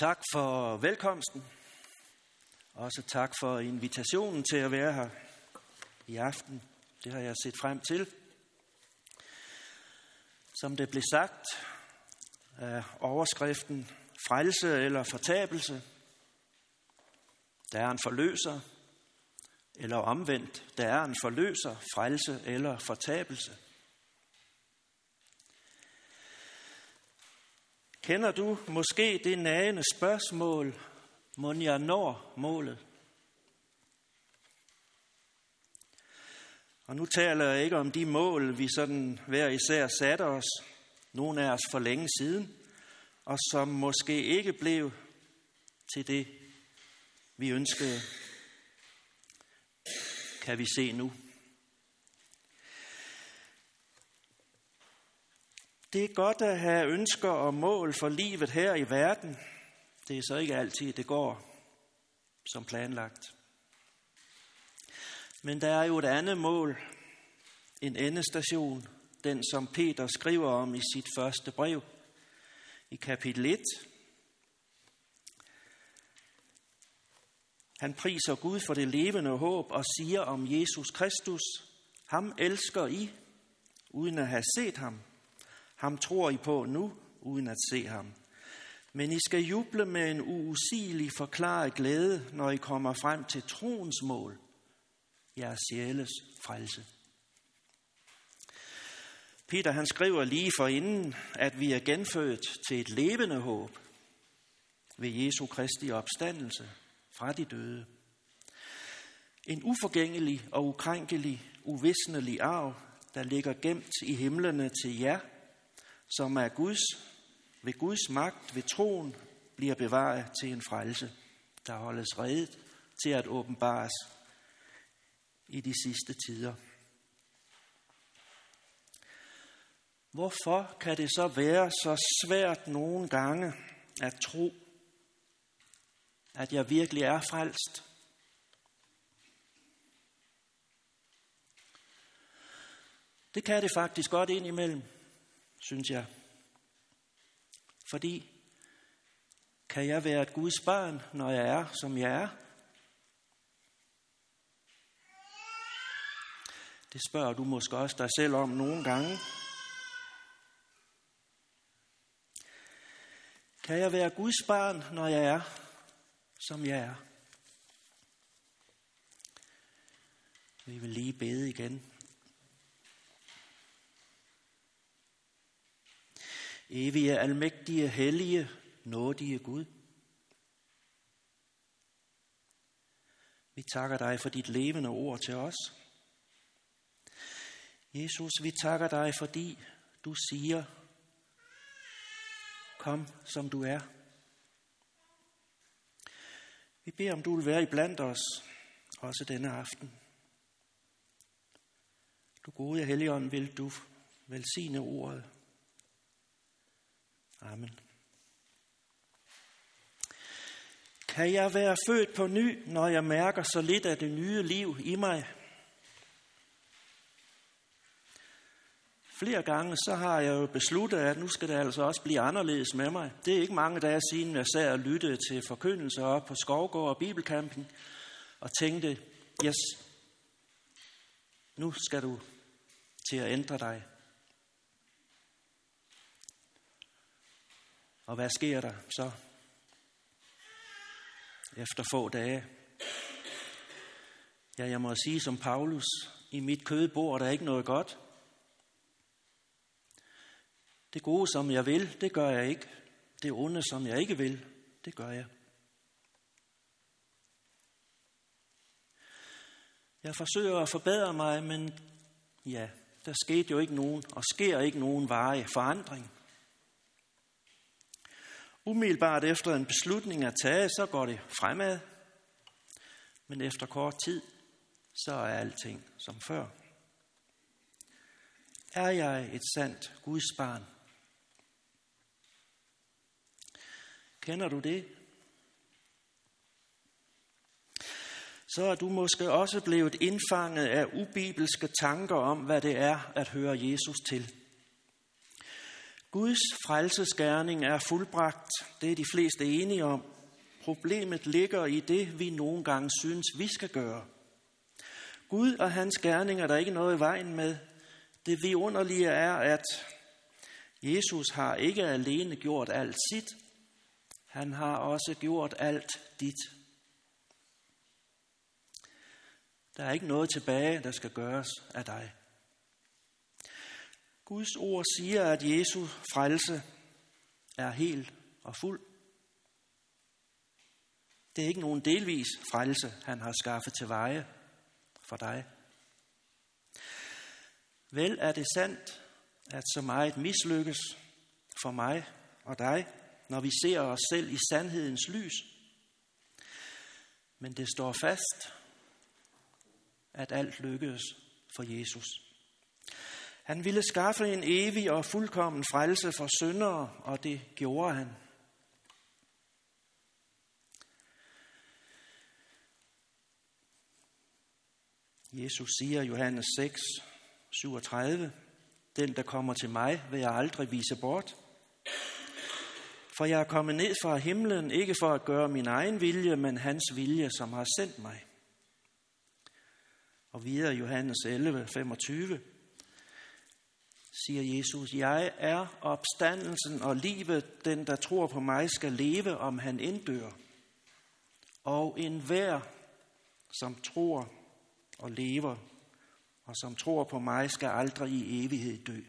Tak for velkomsten. Også tak for invitationen til at være her i aften. Det har jeg set frem til. Som det blev sagt, er overskriften frelse eller fortabelse. Der er en forløser, eller omvendt, der er en forløser, frelse eller fortabelse. Kender du måske det nagende spørgsmål, må jeg når målet? Og nu taler jeg ikke om de mål, vi sådan hver især satte os, nogle af os for længe siden, og som måske ikke blev til det, vi ønskede, kan vi se nu. Det er godt at have ønsker og mål for livet her i verden. Det er så ikke altid, det går som planlagt. Men der er jo et andet mål, en endestation, den som Peter skriver om i sit første brev, i kapitel 1. Han priser Gud for det levende håb og siger om Jesus Kristus, ham elsker I, uden at have set ham. Ham tror I på nu, uden at se ham. Men I skal juble med en uusigelig forklaret glæde, når I kommer frem til troens mål, jeres sjæles frelse. Peter han skriver lige for inden, at vi er genfødt til et levende håb ved Jesu Kristi opstandelse fra de døde. En uforgængelig og ukrænkelig, uvisnelig arv, der ligger gemt i himlene til jer, som er Guds, ved Guds magt, ved troen, bliver bevaret til en frelse, der holdes reddet til at åbenbares i de sidste tider. Hvorfor kan det så være så svært nogle gange at tro, at jeg virkelig er frelst? Det kan det faktisk godt ind imellem synes jeg. Fordi kan jeg være et Guds barn, når jeg er, som jeg er? Det spørger du måske også dig selv om nogle gange. Kan jeg være Guds barn, når jeg er, som jeg er? Vi vil lige bede igen. Evige, almægtige, hellige, nådige Gud. Vi takker dig for dit levende ord til os. Jesus, vi takker dig, fordi du siger, kom som du er. Vi beder om, du vil være i blandt os, også denne aften. Du gode Helligånd, vil du velsigne ordet Amen. Kan jeg være født på ny, når jeg mærker så lidt af det nye liv i mig? Flere gange så har jeg jo besluttet, at nu skal det altså også blive anderledes med mig. Det er ikke mange dage siden, jeg sad og lyttede til forkyndelser op på Skovgård og Bibelkampen, og tænkte, yes, nu skal du til at ændre dig. Og hvad sker der så? Efter få dage. Ja, jeg må sige som Paulus, i mit kød bor der ikke noget godt. Det gode, som jeg vil, det gør jeg ikke. Det onde, som jeg ikke vil, det gør jeg. Jeg forsøger at forbedre mig, men ja, der skete jo ikke nogen, og sker ikke nogen veje forandring. Umiddelbart efter en beslutning er taget, så går det fremad. Men efter kort tid, så er alting som før. Er jeg et sandt Guds barn? Kender du det? Så er du måske også blevet indfanget af ubibelske tanker om, hvad det er at høre Jesus til. Guds frelsesgærning er fuldbragt. Det er de fleste enige om. Problemet ligger i det, vi nogle gange synes, vi skal gøre. Gud og hans gerning er der ikke noget i vejen med. Det vidunderlige er, at Jesus har ikke alene gjort alt sit, han har også gjort alt dit. Der er ikke noget tilbage, der skal gøres af dig. Guds ord siger, at Jesu frelse er helt og fuld. Det er ikke nogen delvis frelse, han har skaffet til veje for dig. Vel er det sandt, at så meget mislykkes for mig og dig, når vi ser os selv i sandhedens lys. Men det står fast, at alt lykkedes for Jesus. Han ville skaffe en evig og fuldkommen frelse for syndere, og det gjorde han. Jesus siger i Johannes 6, 37, Den, der kommer til mig, vil jeg aldrig vise bort. For jeg er kommet ned fra himlen, ikke for at gøre min egen vilje, men hans vilje, som har sendt mig. Og videre Johannes 11, 25, siger Jesus, jeg er opstandelsen og livet, den der tror på mig skal leve, om han inddør. Og enhver, som tror og lever, og som tror på mig, skal aldrig i evighed dø.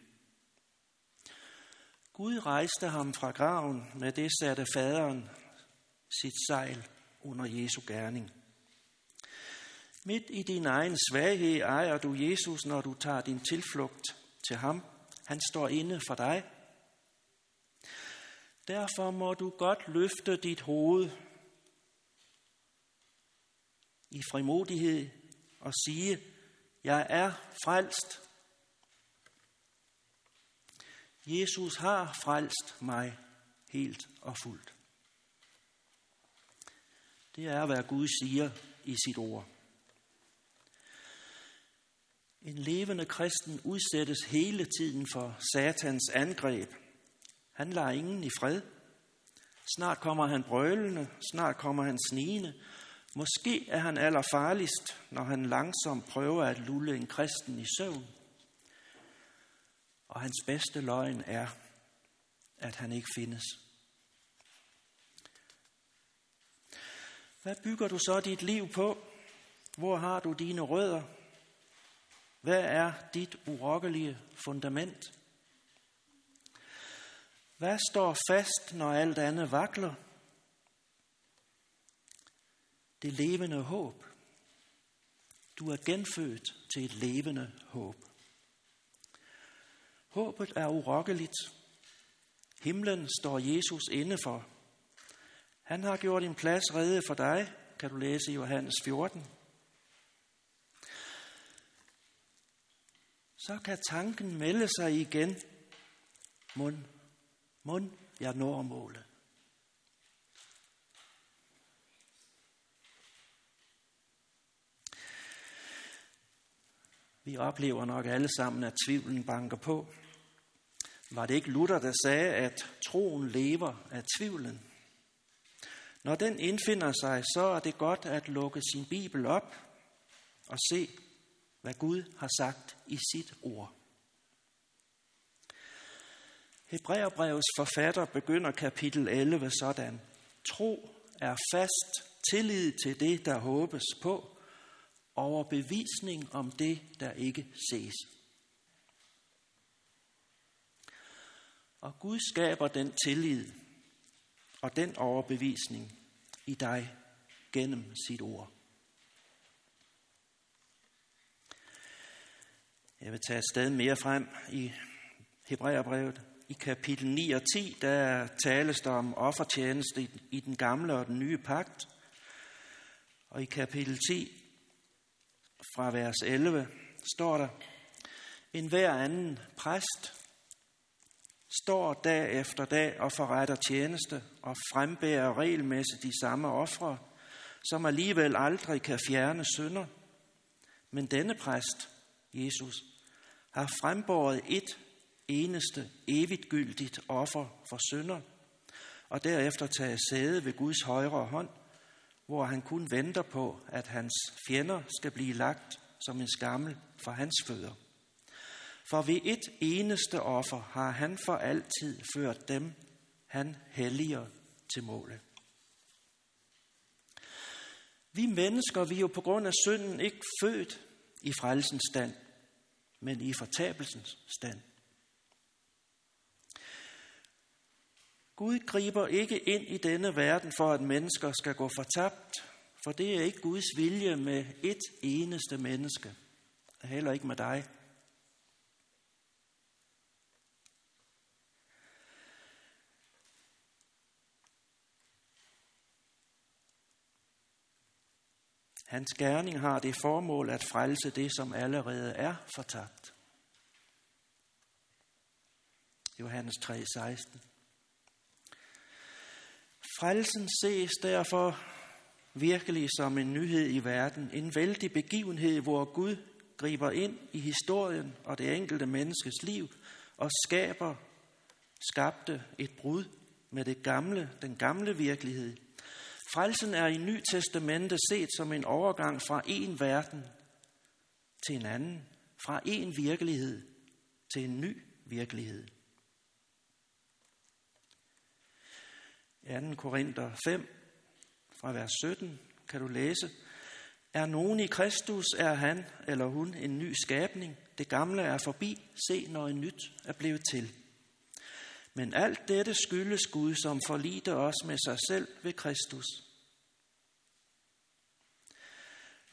Gud rejste ham fra graven, med det satte faderen sit sejl under Jesu gerning. Midt i din egen svaghed ejer du Jesus, når du tager din tilflugt til ham. Han står inde for dig. Derfor må du godt løfte dit hoved i frimodighed og sige, jeg er frelst. Jesus har frelst mig helt og fuldt. Det er, hvad Gud siger i sit ord. En levende kristen udsættes hele tiden for satans angreb. Han lader ingen i fred. Snart kommer han brølende, snart kommer han snigende. Måske er han allerfarligst, når han langsomt prøver at lulle en kristen i søvn. Og hans bedste løgn er, at han ikke findes. Hvad bygger du så dit liv på? Hvor har du dine rødder? Hvad er dit urokkelige fundament? Hvad står fast, når alt andet vakler? Det levende håb. Du er genfødt til et levende håb. Håbet er urokkeligt. Himlen står Jesus inde for. Han har gjort en plads rede for dig, kan du læse i Johannes 14. Så kan tanken melde sig igen. Mund, mund, jeg når målet. Vi oplever nok alle sammen, at tvivlen banker på. Var det ikke Luther, der sagde, at troen lever af tvivlen? Når den indfinder sig, så er det godt at lukke sin bibel op og se, hvad Gud har sagt i sit ord. Hebræerbrevets forfatter begynder kapitel 11 sådan. Tro er fast tillid til det, der håbes på, overbevisning om det, der ikke ses. Og Gud skaber den tillid og den overbevisning i dig gennem sit ord. Jeg vil tage et sted mere frem i Hebræerbrevet. I kapitel 9 og 10, der tales der om offertjeneste i den gamle og den nye pagt. Og i kapitel 10, fra vers 11, står der, en hver anden præst står dag efter dag og forretter tjeneste og frembærer regelmæssigt de samme ofre, som alligevel aldrig kan fjerne synder. Men denne præst, Jesus, har frembåret et eneste evigt gyldigt offer for synder, og derefter taget sæde ved Guds højre hånd, hvor han kun venter på, at hans fjender skal blive lagt som en skammel for hans fødder. For ved et eneste offer har han for altid ført dem, han helliger til målet. Vi mennesker, vi er jo på grund af synden ikke født i frelsens stand, men i fortabelsens stand. Gud griber ikke ind i denne verden for, at mennesker skal gå fortabt, for det er ikke Guds vilje med et eneste menneske, heller ikke med dig. Hans gerning har det formål at frelse det, som allerede er fortabt. Johannes 3:16. Frelsen ses derfor virkelig som en nyhed i verden, en vældig begivenhed, hvor Gud griber ind i historien og det enkelte menneskes liv og skaber, skabte et brud med det gamle, den gamle virkelighed. Frelsen er i Ny Testamente set som en overgang fra en verden til en anden, fra en virkelighed til en ny virkelighed. 2. Korinther 5, fra vers 17, kan du læse. Er nogen i Kristus, er han eller hun en ny skabning. Det gamle er forbi. Se, når en nyt er blevet til. Men alt dette skyldes Gud, som forlidte os med sig selv ved Kristus.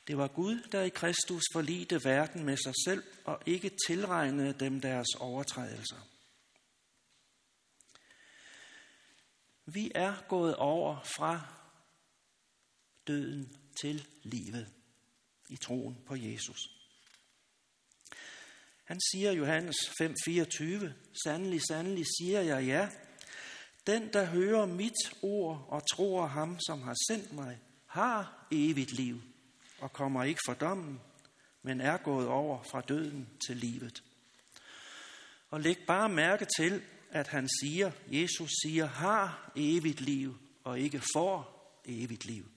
Det var Gud, der i Kristus forlidte verden med sig selv og ikke tilregnede dem deres overtrædelser. Vi er gået over fra døden til livet i troen på Jesus. Han siger Johannes 5:24, sandelig, sandelig siger jeg ja. Den, der hører mit ord og tror ham, som har sendt mig, har evigt liv og kommer ikke fra dommen, men er gået over fra døden til livet. Og læg bare mærke til, at han siger, Jesus siger, har evigt liv, og ikke får evigt liv.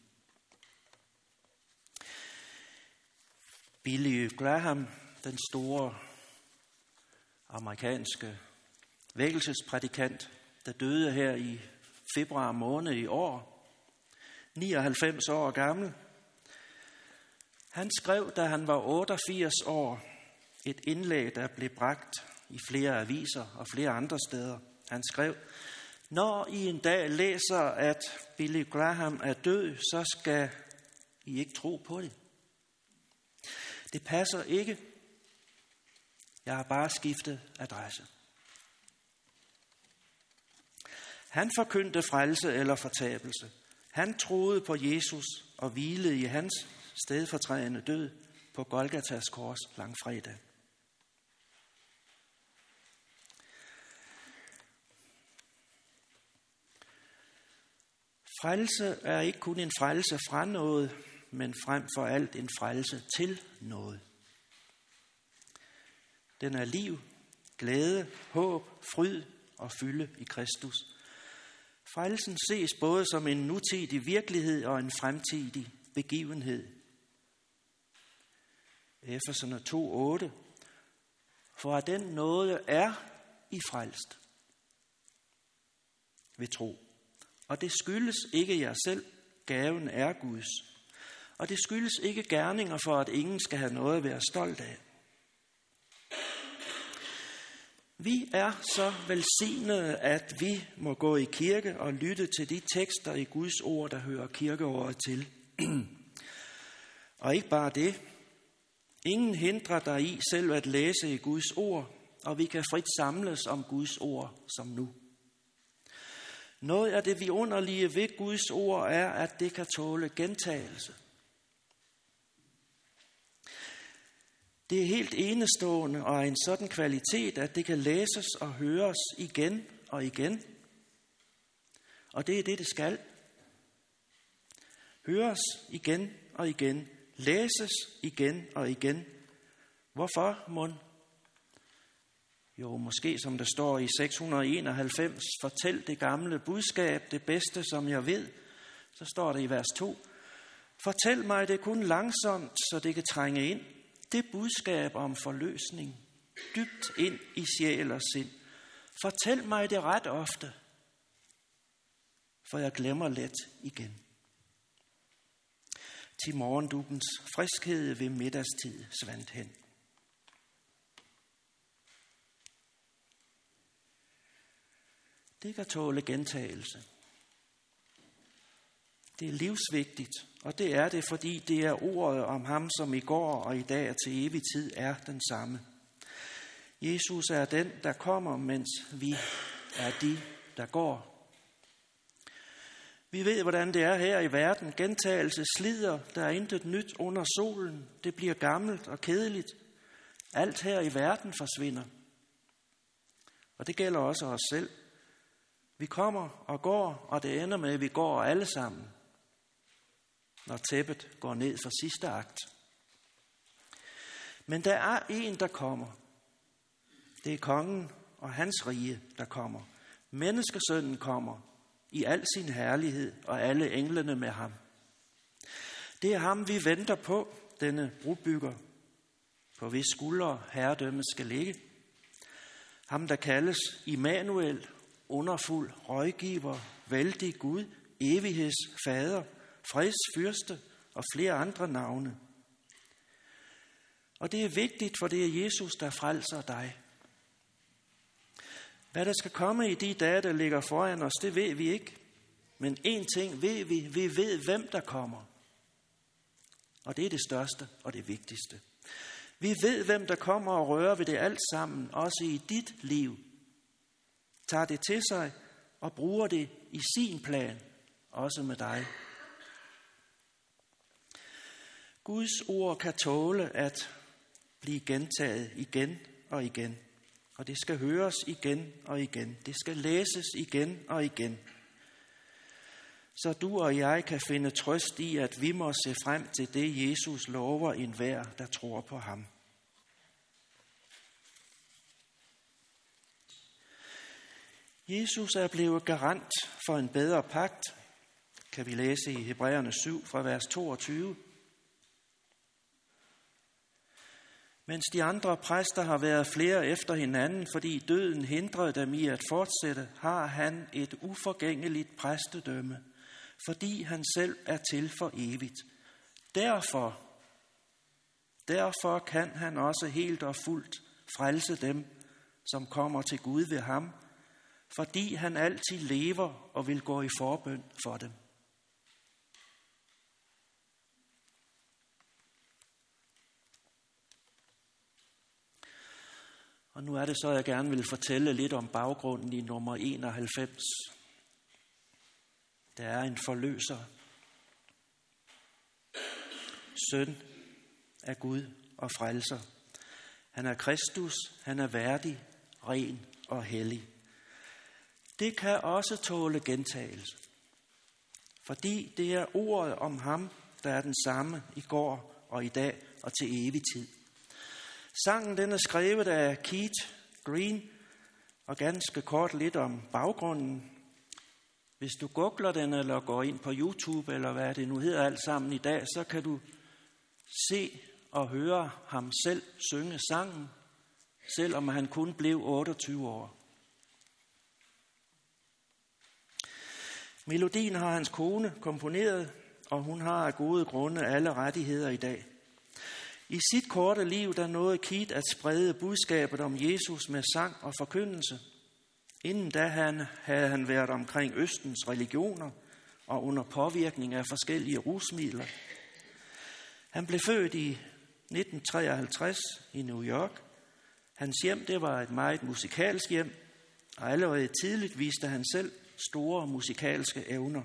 Billy Graham, den store amerikanske vækkelsesprædikant, der døde her i februar måned i år, 99 år gammel. Han skrev, da han var 88 år, et indlæg, der blev bragt i flere aviser og flere andre steder. Han skrev, når I en dag læser, at Billy Graham er død, så skal I ikke tro på det. Det passer ikke. Jeg har bare skiftet adresse. Han forkyndte frelse eller fortabelse. Han troede på Jesus og hvilede i hans stedfortrædende død på Golgatas kors langfredag. Frelse er ikke kun en frelse fra noget, men frem for alt en frelse til noget. Den er liv, glæde, håb, fryd og fylde i Kristus. Frelsen ses både som en nutidig virkelighed og en fremtidig begivenhed. Efeserne 2.8 For at den nåde er i frelst ved tro. Og det skyldes ikke jer selv, gaven er Guds. Og det skyldes ikke gerninger for, at ingen skal have noget at være stolt af. Vi er så velsignede, at vi må gå i kirke og lytte til de tekster i Guds ord, der hører kirkeåret til. og ikke bare det. Ingen hindrer dig i selv at læse i Guds ord, og vi kan frit samles om Guds ord som nu. Noget af det vidunderlige ved Guds ord er, at det kan tåle gentagelse. Det er helt enestående og af en sådan kvalitet, at det kan læses og høres igen og igen. Og det er det, det skal. Høres igen og igen. Læses igen og igen. Hvorfor, mund? Jo, måske som der står i 691, fortæl det gamle budskab, det bedste som jeg ved. Så står det i vers 2, fortæl mig det kun langsomt, så det kan trænge ind. Det budskab om forløsning, dybt ind i sjæl og sind. Fortæl mig det ret ofte, for jeg glemmer let igen. Til morgendubens friskhed ved middagstid svandt hen. Det kan tåle gentagelse. Det er livsvigtigt, og det er det, fordi det er ordet om ham, som i går og i dag og til evig tid er den samme. Jesus er den, der kommer, mens vi er de, der går. Vi ved, hvordan det er her i verden. Gentagelse slider, der er intet nyt under solen. Det bliver gammelt og kedeligt. Alt her i verden forsvinder. Og det gælder også os selv. Vi kommer og går, og det ender med, at vi går alle sammen, når tæppet går ned for sidste akt. Men der er en, der kommer. Det er kongen og hans rige, der kommer. Menneskesønnen kommer i al sin herlighed og alle englene med ham. Det er ham, vi venter på, denne brobygger, på hvis skuldre herredømmet skal ligge. Ham, der kaldes Immanuel, underfuld rådgiver, vældig Gud, evighedsfader, fredsfyrste og flere andre navne. Og det er vigtigt, for det er Jesus, der frelser dig. Hvad der skal komme i de dage, der ligger foran os, det ved vi ikke. Men én ting ved vi, vi ved, hvem der kommer. Og det er det største og det vigtigste. Vi ved, hvem der kommer og rører ved det alt sammen, også i dit liv. Tager det til sig og bruger det i sin plan, også med dig. Guds ord kan tåle at blive gentaget igen og igen. Og det skal høres igen og igen. Det skal læses igen og igen. Så du og jeg kan finde trøst i, at vi må se frem til det, Jesus lover enhver, der tror på ham. Jesus er blevet garant for en bedre pagt, kan vi læse i Hebræerne 7 fra vers 22. Mens de andre præster har været flere efter hinanden, fordi døden hindrede dem i at fortsætte, har han et uforgængeligt præstedømme, fordi han selv er til for evigt. Derfor, derfor kan han også helt og fuldt frelse dem, som kommer til Gud ved ham, fordi han altid lever og vil gå i forbøn for dem. Og nu er det så, at jeg gerne vil fortælle lidt om baggrunden i nummer 91. Der er en forløser. Søn af Gud og frelser. Han er Kristus, han er værdig, ren og hellig. Det kan også tåle gentagelse. Fordi det er ordet om ham, der er den samme i går og i dag og til evig tid. Sangen den er skrevet af Keith Green, og ganske kort lidt om baggrunden. Hvis du googler den, eller går ind på YouTube, eller hvad det nu hedder alt sammen i dag, så kan du se og høre ham selv synge sangen, selvom han kun blev 28 år. Melodien har hans kone komponeret, og hun har af gode grunde alle rettigheder i dag. I sit korte liv, der nåede Keith at sprede budskabet om Jesus med sang og forkyndelse. Inden da han, havde han været omkring Østens religioner og under påvirkning af forskellige rusmidler. Han blev født i 1953 i New York. Hans hjem det var et meget musikalsk hjem, og allerede tidligt viste han selv store musikalske evner.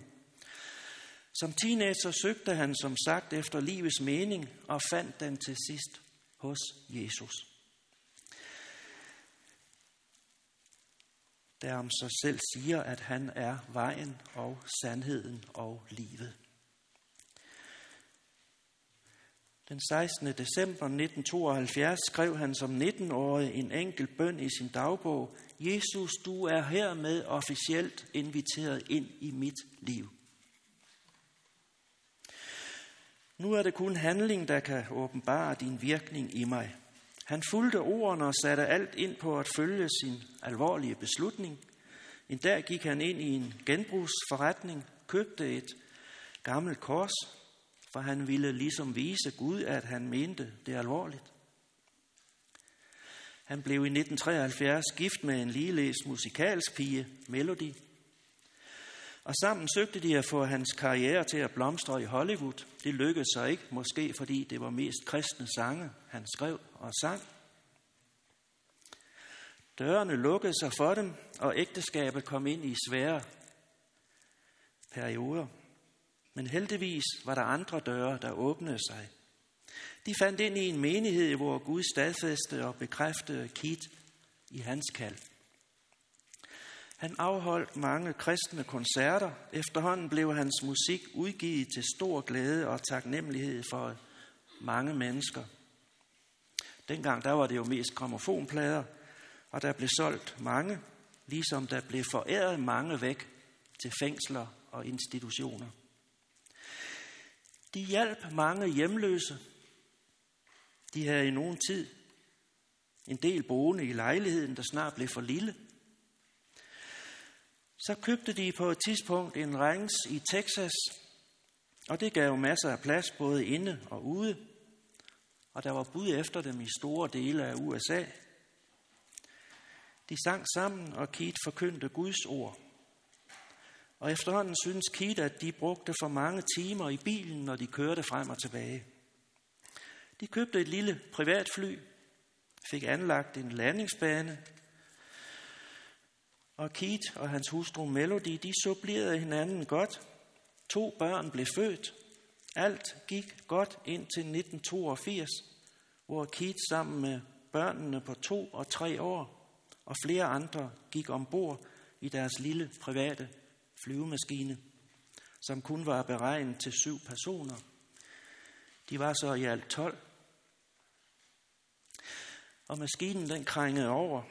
Som teenager søgte han som sagt efter livets mening og fandt den til sidst hos Jesus. Der om sig selv siger, at han er vejen og sandheden og livet. Den 16. december 1972 skrev han som 19-årig en enkel bøn i sin dagbog. Jesus, du er hermed officielt inviteret ind i mit liv. Nu er det kun handling, der kan åbenbare din virkning i mig. Han fulgte ordene og satte alt ind på at følge sin alvorlige beslutning. En dag gik han ind i en genbrugsforretning, købte et gammelt kors, for han ville ligesom vise Gud, at han mente det alvorligt. Han blev i 1973 gift med en ligeledes musikalsk pige, Melody, og sammen søgte de at få hans karriere til at blomstre i Hollywood. Det lykkedes sig ikke, måske fordi det var mest kristne sange, han skrev og sang. Dørene lukkede sig for dem, og ægteskabet kom ind i svære perioder. Men heldigvis var der andre døre, der åbnede sig. De fandt ind i en menighed, hvor Gud stadfæste og bekræftede Kit i hans kald. Han afholdt mange kristne koncerter. Efterhånden blev hans musik udgivet til stor glæde og taknemmelighed for mange mennesker. Dengang der var det jo mest gramofonplader, og der blev solgt mange, ligesom der blev foræret mange væk til fængsler og institutioner. De hjalp mange hjemløse. De havde i nogen tid en del boende i lejligheden, der snart blev for lille – så købte de på et tidspunkt en ranch i Texas, og det gav masser af plads både inde og ude, og der var bud efter dem i store dele af USA. De sang sammen, og Keith forkyndte Guds ord. Og efterhånden synes Keith, at de brugte for mange timer i bilen, når de kørte frem og tilbage. De købte et lille privatfly, fik anlagt en landingsbane, og Keith og hans hustru Melody, de supplerede hinanden godt. To børn blev født. Alt gik godt indtil 1982, hvor Keith sammen med børnene på to og tre år og flere andre gik ombord i deres lille private flyvemaskine, som kun var beregnet til syv personer. De var så i alt 12. Og maskinen den krængede over,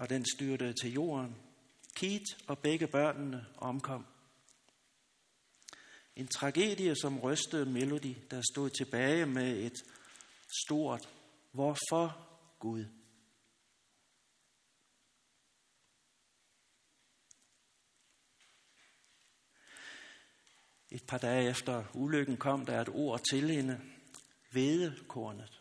og den styrte til jorden. Keith og begge børnene omkom. En tragedie, som rystede Melody, der stod tilbage med et stort Hvorfor Gud? Et par dage efter ulykken kom der et ord til hende, vedekornet.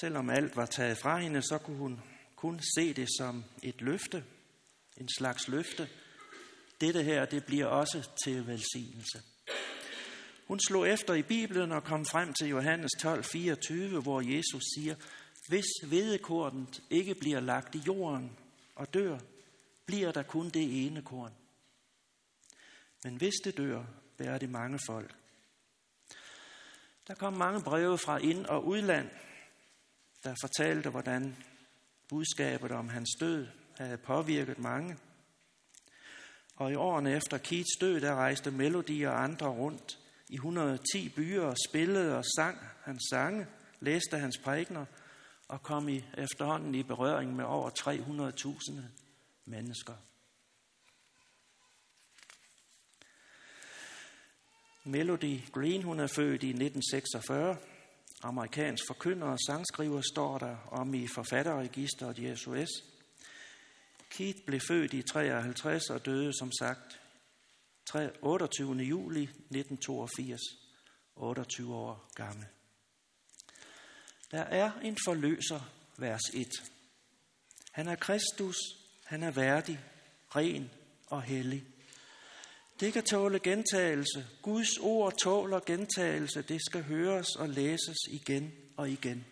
Selvom alt var taget fra hende, så kunne hun kun se det som et løfte, en slags løfte. Dette her, det bliver også til velsignelse. Hun slog efter i Bibelen og kom frem til Johannes 12, 24, hvor Jesus siger, hvis vedekornet ikke bliver lagt i jorden og dør, bliver der kun det ene korn. Men hvis det dør, bærer det mange folk. Der kom mange breve fra ind- og udland, der fortalte, hvordan budskabet om hans død havde påvirket mange. Og i årene efter Keats død, der rejste Melody og andre rundt i 110 byer og spillede og sang hans sange, læste hans prægner og kom i efterhånden i berøring med over 300.000 mennesker. Melody Green, hun er født i 1946 amerikansk forkynder og sangskriver, står der om i forfatterregisteret i SOS. Keith blev født i 53 og døde som sagt 28. juli 1982, 28 år gammel. Der er en forløser, vers 1. Han er Kristus, han er værdig, ren og hellig. Det kan tåle gentagelse. Guds ord tåler gentagelse. Det skal høres og læses igen og igen.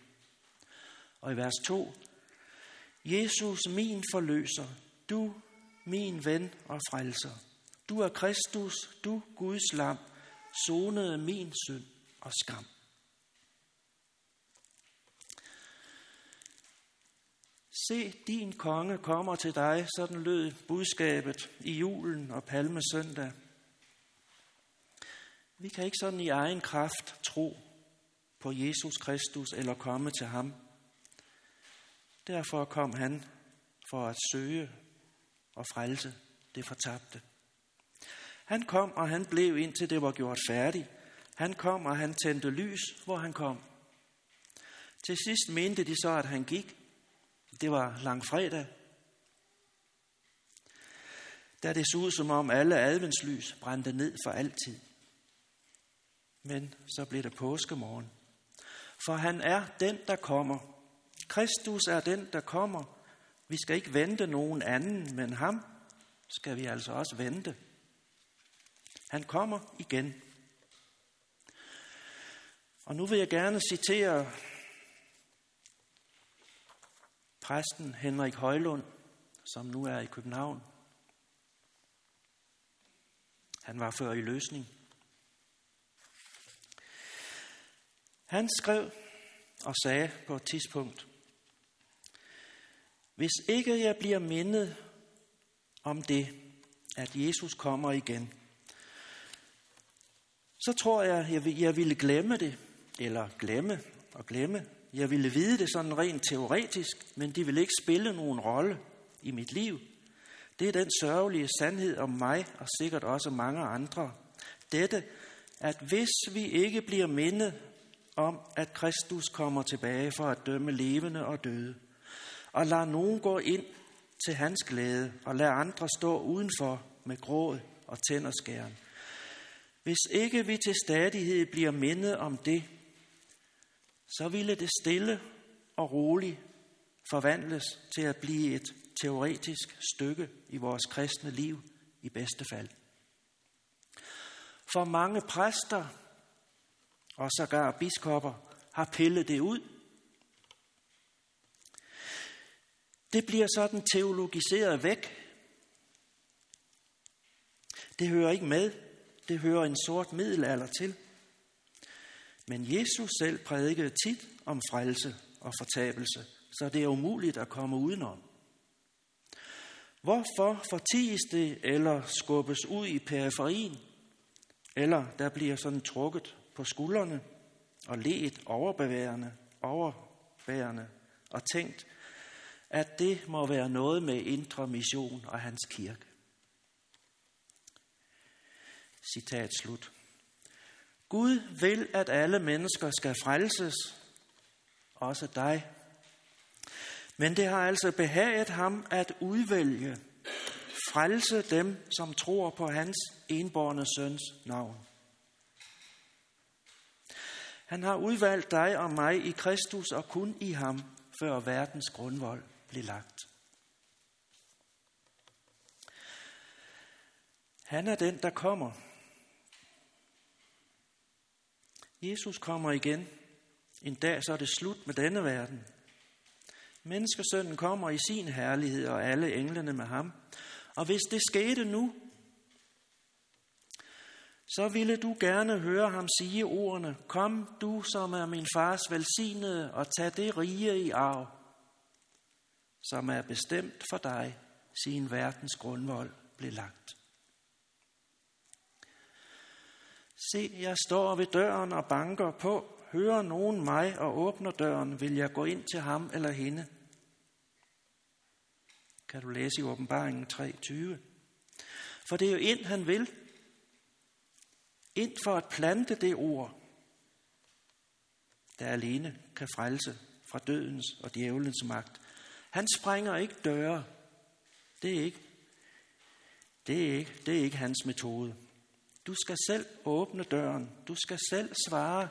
Og i vers 2. Jesus, min forløser, du, min ven og frelser. Du er Kristus, du Guds lam, sonede min synd og skam. Se, din konge kommer til dig, sådan lød budskabet i julen og palmesøndag. Vi kan ikke sådan i egen kraft tro på Jesus Kristus eller komme til ham. Derfor kom han for at søge og frelse det fortabte. Han kom, og han blev indtil det var gjort færdigt. Han kom, og han tændte lys, hvor han kom. Til sidst mente de så, at han gik. Det var langfredag. Da det så ud, som om alle adventslys brændte ned for altid. Men så blev det påskemorgen. For han er den, der kommer. Kristus er den, der kommer. Vi skal ikke vente nogen anden, men ham skal vi altså også vente. Han kommer igen. Og nu vil jeg gerne citere præsten Henrik Højlund, som nu er i København. Han var før i løsning. Han skrev og sagde på et tidspunkt, hvis ikke jeg bliver mindet om det, at Jesus kommer igen, så tror jeg, jeg ville glemme det, eller glemme og glemme. Jeg ville vide det sådan rent teoretisk, men det ville ikke spille nogen rolle i mit liv. Det er den sørgelige sandhed om mig, og sikkert også mange andre. Dette, at hvis vi ikke bliver mindet om, at Kristus kommer tilbage for at dømme levende og døde, og lader nogen gå ind til hans glæde, og lader andre stå udenfor med gråd og tænderskæren. Hvis ikke vi til stadighed bliver mindet om det, så ville det stille og roligt forvandles til at blive et teoretisk stykke i vores kristne liv i bedste fald. For mange præster og sågar biskopper har pillet det ud. Det bliver sådan teologiseret væk. Det hører ikke med. Det hører en sort middelalder til. Men Jesus selv prædikede tit om frelse og fortabelse, så det er umuligt at komme udenom. Hvorfor forties det eller skubbes ud i periferien, eller der bliver sådan trukket på skuldrene og let overbeværende, overbærende og tænkt, at det må være noget med indre mission og hans kirke. Citat slut. Gud vil, at alle mennesker skal frelses, også dig. Men det har altså behaget ham at udvælge, frelse dem, som tror på hans enborne søns navn. Han har udvalgt dig og mig i Kristus og kun i ham, før verdens grundvold blev lagt. Han er den, der kommer, Jesus kommer igen. En dag så er det slut med denne verden. Menneskesønnen kommer i sin herlighed og alle englene med ham. Og hvis det skete nu, så ville du gerne høre ham sige ordene, Kom du, som er min fars velsignede, og tag det rige i arv, som er bestemt for dig, sin verdens grundvold blev lagt. Se, jeg står ved døren og banker på. Hører nogen mig og åbner døren, vil jeg gå ind til ham eller hende. Kan du læse i åbenbaringen 3.20. For det er jo ind, han vil. Ind for at plante det ord, der alene kan frelse fra dødens og djævelens magt. Han springer ikke døre. Det er ikke, det er ikke, det er ikke hans metode. Du skal selv åbne døren. Du skal selv svare,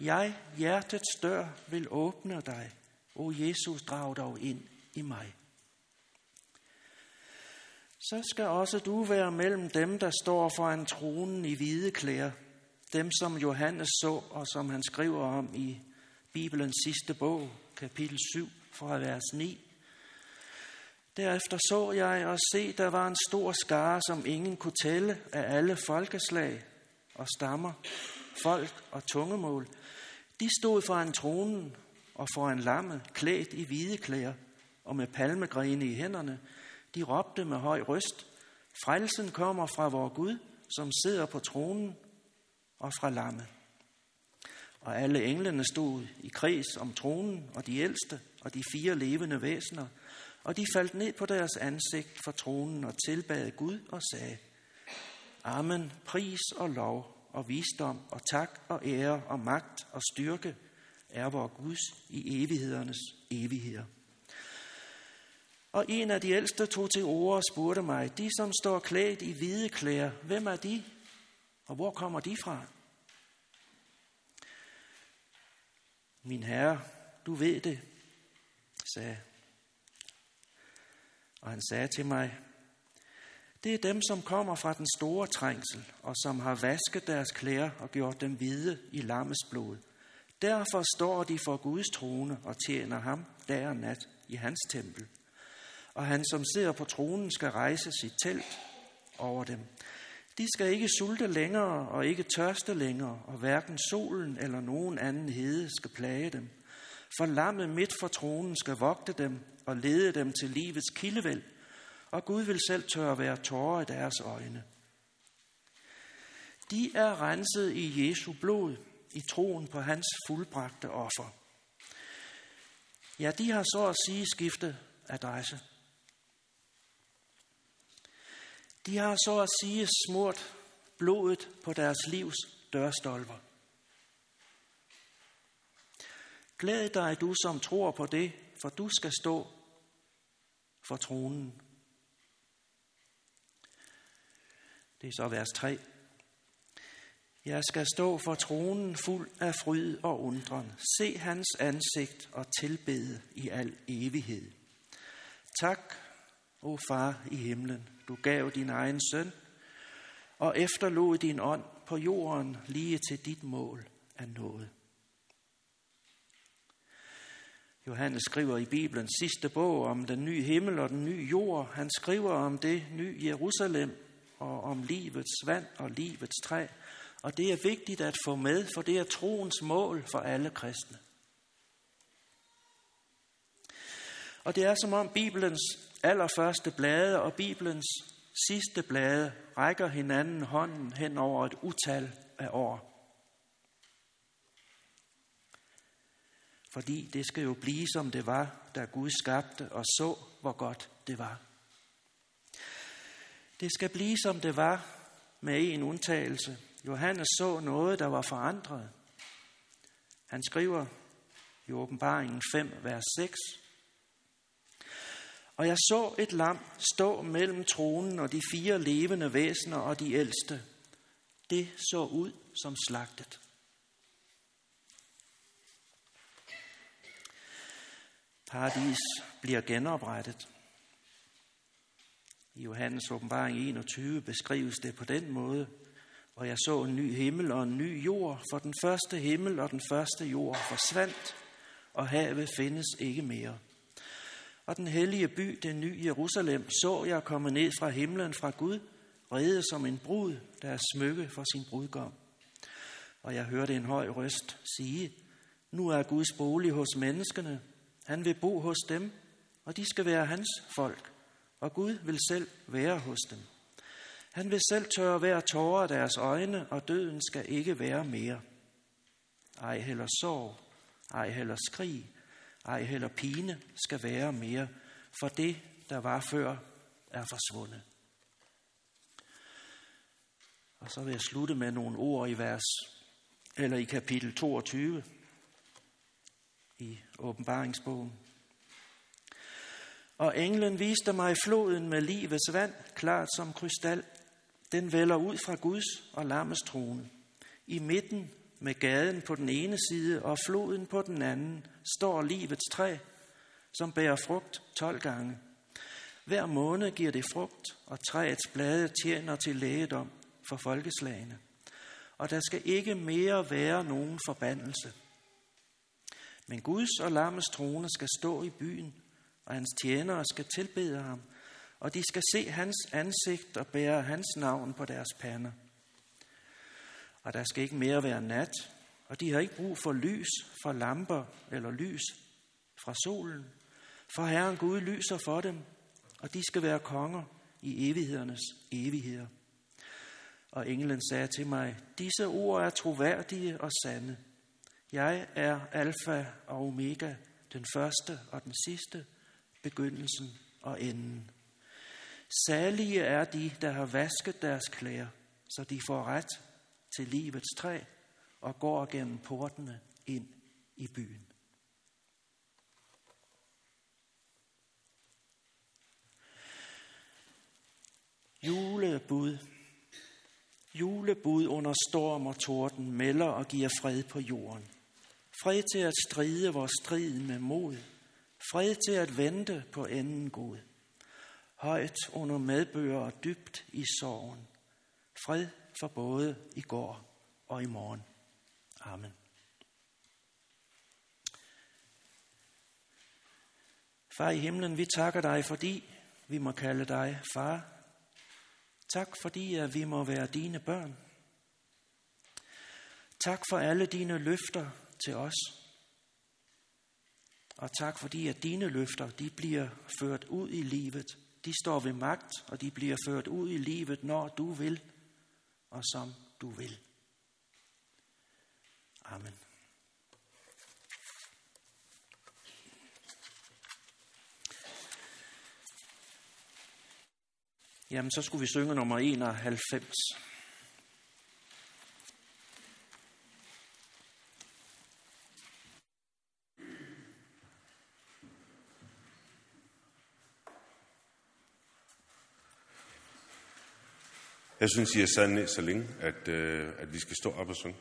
jeg, hjertets dør, vil åbne dig. O Jesus, drag dog ind i mig. Så skal også du være mellem dem, der står foran tronen i hvide klæder. Dem, som Johannes så, og som han skriver om i Bibelens sidste bog, kapitel 7, fra vers 9. Derefter så jeg og se, der var en stor skare, som ingen kunne tælle af alle folkeslag og stammer, folk og tungemål. De stod foran tronen og foran lammet, klædt i hvide klæder, og med palmegrene i hænderne, de råbte med høj røst, Frelsen kommer fra vor Gud, som sidder på tronen, og fra lammet. Og alle englene stod i kreds om tronen, og de ældste, og de fire levende væsener, og de faldt ned på deres ansigt for tronen og tilbad Gud og sagde, Amen, pris og lov og visdom og tak og ære og magt og styrke er vor Guds i evighedernes evigheder. Og en af de ældste tog til ord og spurgte mig, de som står klædt i hvide klæder, hvem er de? Og hvor kommer de fra? Min herre, du ved det, sagde. Og han sagde til mig, det er dem, som kommer fra den store trængsel, og som har vasket deres klæder og gjort dem hvide i lammets blod. Derfor står de for Guds trone og tjener ham dag og nat i hans tempel. Og han, som sidder på tronen, skal rejse sit telt over dem. De skal ikke sulte længere og ikke tørste længere, og hverken solen eller nogen anden hede skal plage dem. For lammet midt for tronen skal vogte dem og lede dem til livets kildevæld, og Gud vil selv tørre være tårer i deres øjne. De er renset i Jesu blod, i troen på hans fuldbragte offer. Ja, de har så at sige skiftet adresse. De har så at sige smurt blodet på deres livs dørstolper. Glæd dig, du som tror på det, for du skal stå for tronen. Det er så vers 3. Jeg skal stå for tronen fuld af fryd og undren, se hans ansigt og tilbede i al evighed. Tak, o far i himlen, du gav din egen søn, og efterlod din ånd på jorden lige til dit mål er nået. Johannes skriver i Bibelens sidste bog om den nye himmel og den nye jord. Han skriver om det nye Jerusalem og om livets vand og livets træ. Og det er vigtigt at få med, for det er troens mål for alle kristne. Og det er som om Bibelens allerførste blade og Bibelens sidste blade rækker hinanden hånden hen over et utal af år. Fordi det skal jo blive, som det var, da Gud skabte og så, hvor godt det var. Det skal blive, som det var, med en undtagelse. Johannes så noget, der var forandret. Han skriver i åbenbaringen 5, vers 6, og jeg så et lam stå mellem tronen og de fire levende væsener og de ældste. Det så ud som slagtet. Paradis bliver genoprettet. I Johannes åbenbaring 21 beskrives det på den måde, og jeg så en ny himmel og en ny jord, for den første himmel og den første jord forsvandt, og havet findes ikke mere. Og den hellige by, det nye Jerusalem, så jeg komme ned fra himlen fra Gud, reddet som en brud, der er smykke for sin brudgom. Og jeg hørte en høj røst sige, nu er Guds bolig hos menneskene. Han vil bo hos dem, og de skal være hans folk, og Gud vil selv være hos dem. Han vil selv tørre hver tårer af deres øjne, og døden skal ikke være mere. Ej heller sorg, ej heller skrig, ej heller pine skal være mere, for det, der var før, er forsvundet. Og så vil jeg slutte med nogle ord i vers, eller i kapitel 22 i åbenbaringsbogen. Og englen viste mig floden med livets vand, klart som krystal. Den vælger ud fra Guds og lammets trone. I midten med gaden på den ene side og floden på den anden, står livets træ, som bærer frugt tolv gange. Hver måned giver det frugt, og træets blade tjener til lægedom for folkeslagene. Og der skal ikke mere være nogen forbandelse. Men Guds og lammets trone skal stå i byen, og hans tjenere skal tilbede ham, og de skal se hans ansigt og bære hans navn på deres pander og der skal ikke mere være nat, og de har ikke brug for lys fra lamper eller lys fra solen, For Herren Gud lyser for dem, og de skal være konger i evighedernes evigheder. Og englen sagde til mig, disse ord er troværdige og sande. Jeg er alfa og omega, den første og den sidste, begyndelsen og enden. Salige er de, der har vasket deres klæder, så de får ret til livets træ og går gennem portene ind i byen. Julebud. Julebud under storm og torden melder og giver fred på jorden. Fred til at stride vores strid med mod. Fred til at vente på enden god. Højt under medbøger og dybt i sorgen. Fred for både i går og i morgen. Amen. Far i himlen, vi takker dig, fordi vi må kalde dig far. Tak fordi at vi må være dine børn. Tak for alle dine løfter til os. Og tak fordi at dine løfter, de bliver ført ud i livet. De står ved magt, og de bliver ført ud i livet, når du vil, og som du vil. Amen. Jamen, så skulle vi synge nummer 91. Jeg synes, I er sat så længe, at, øh, at vi skal stå op og synge.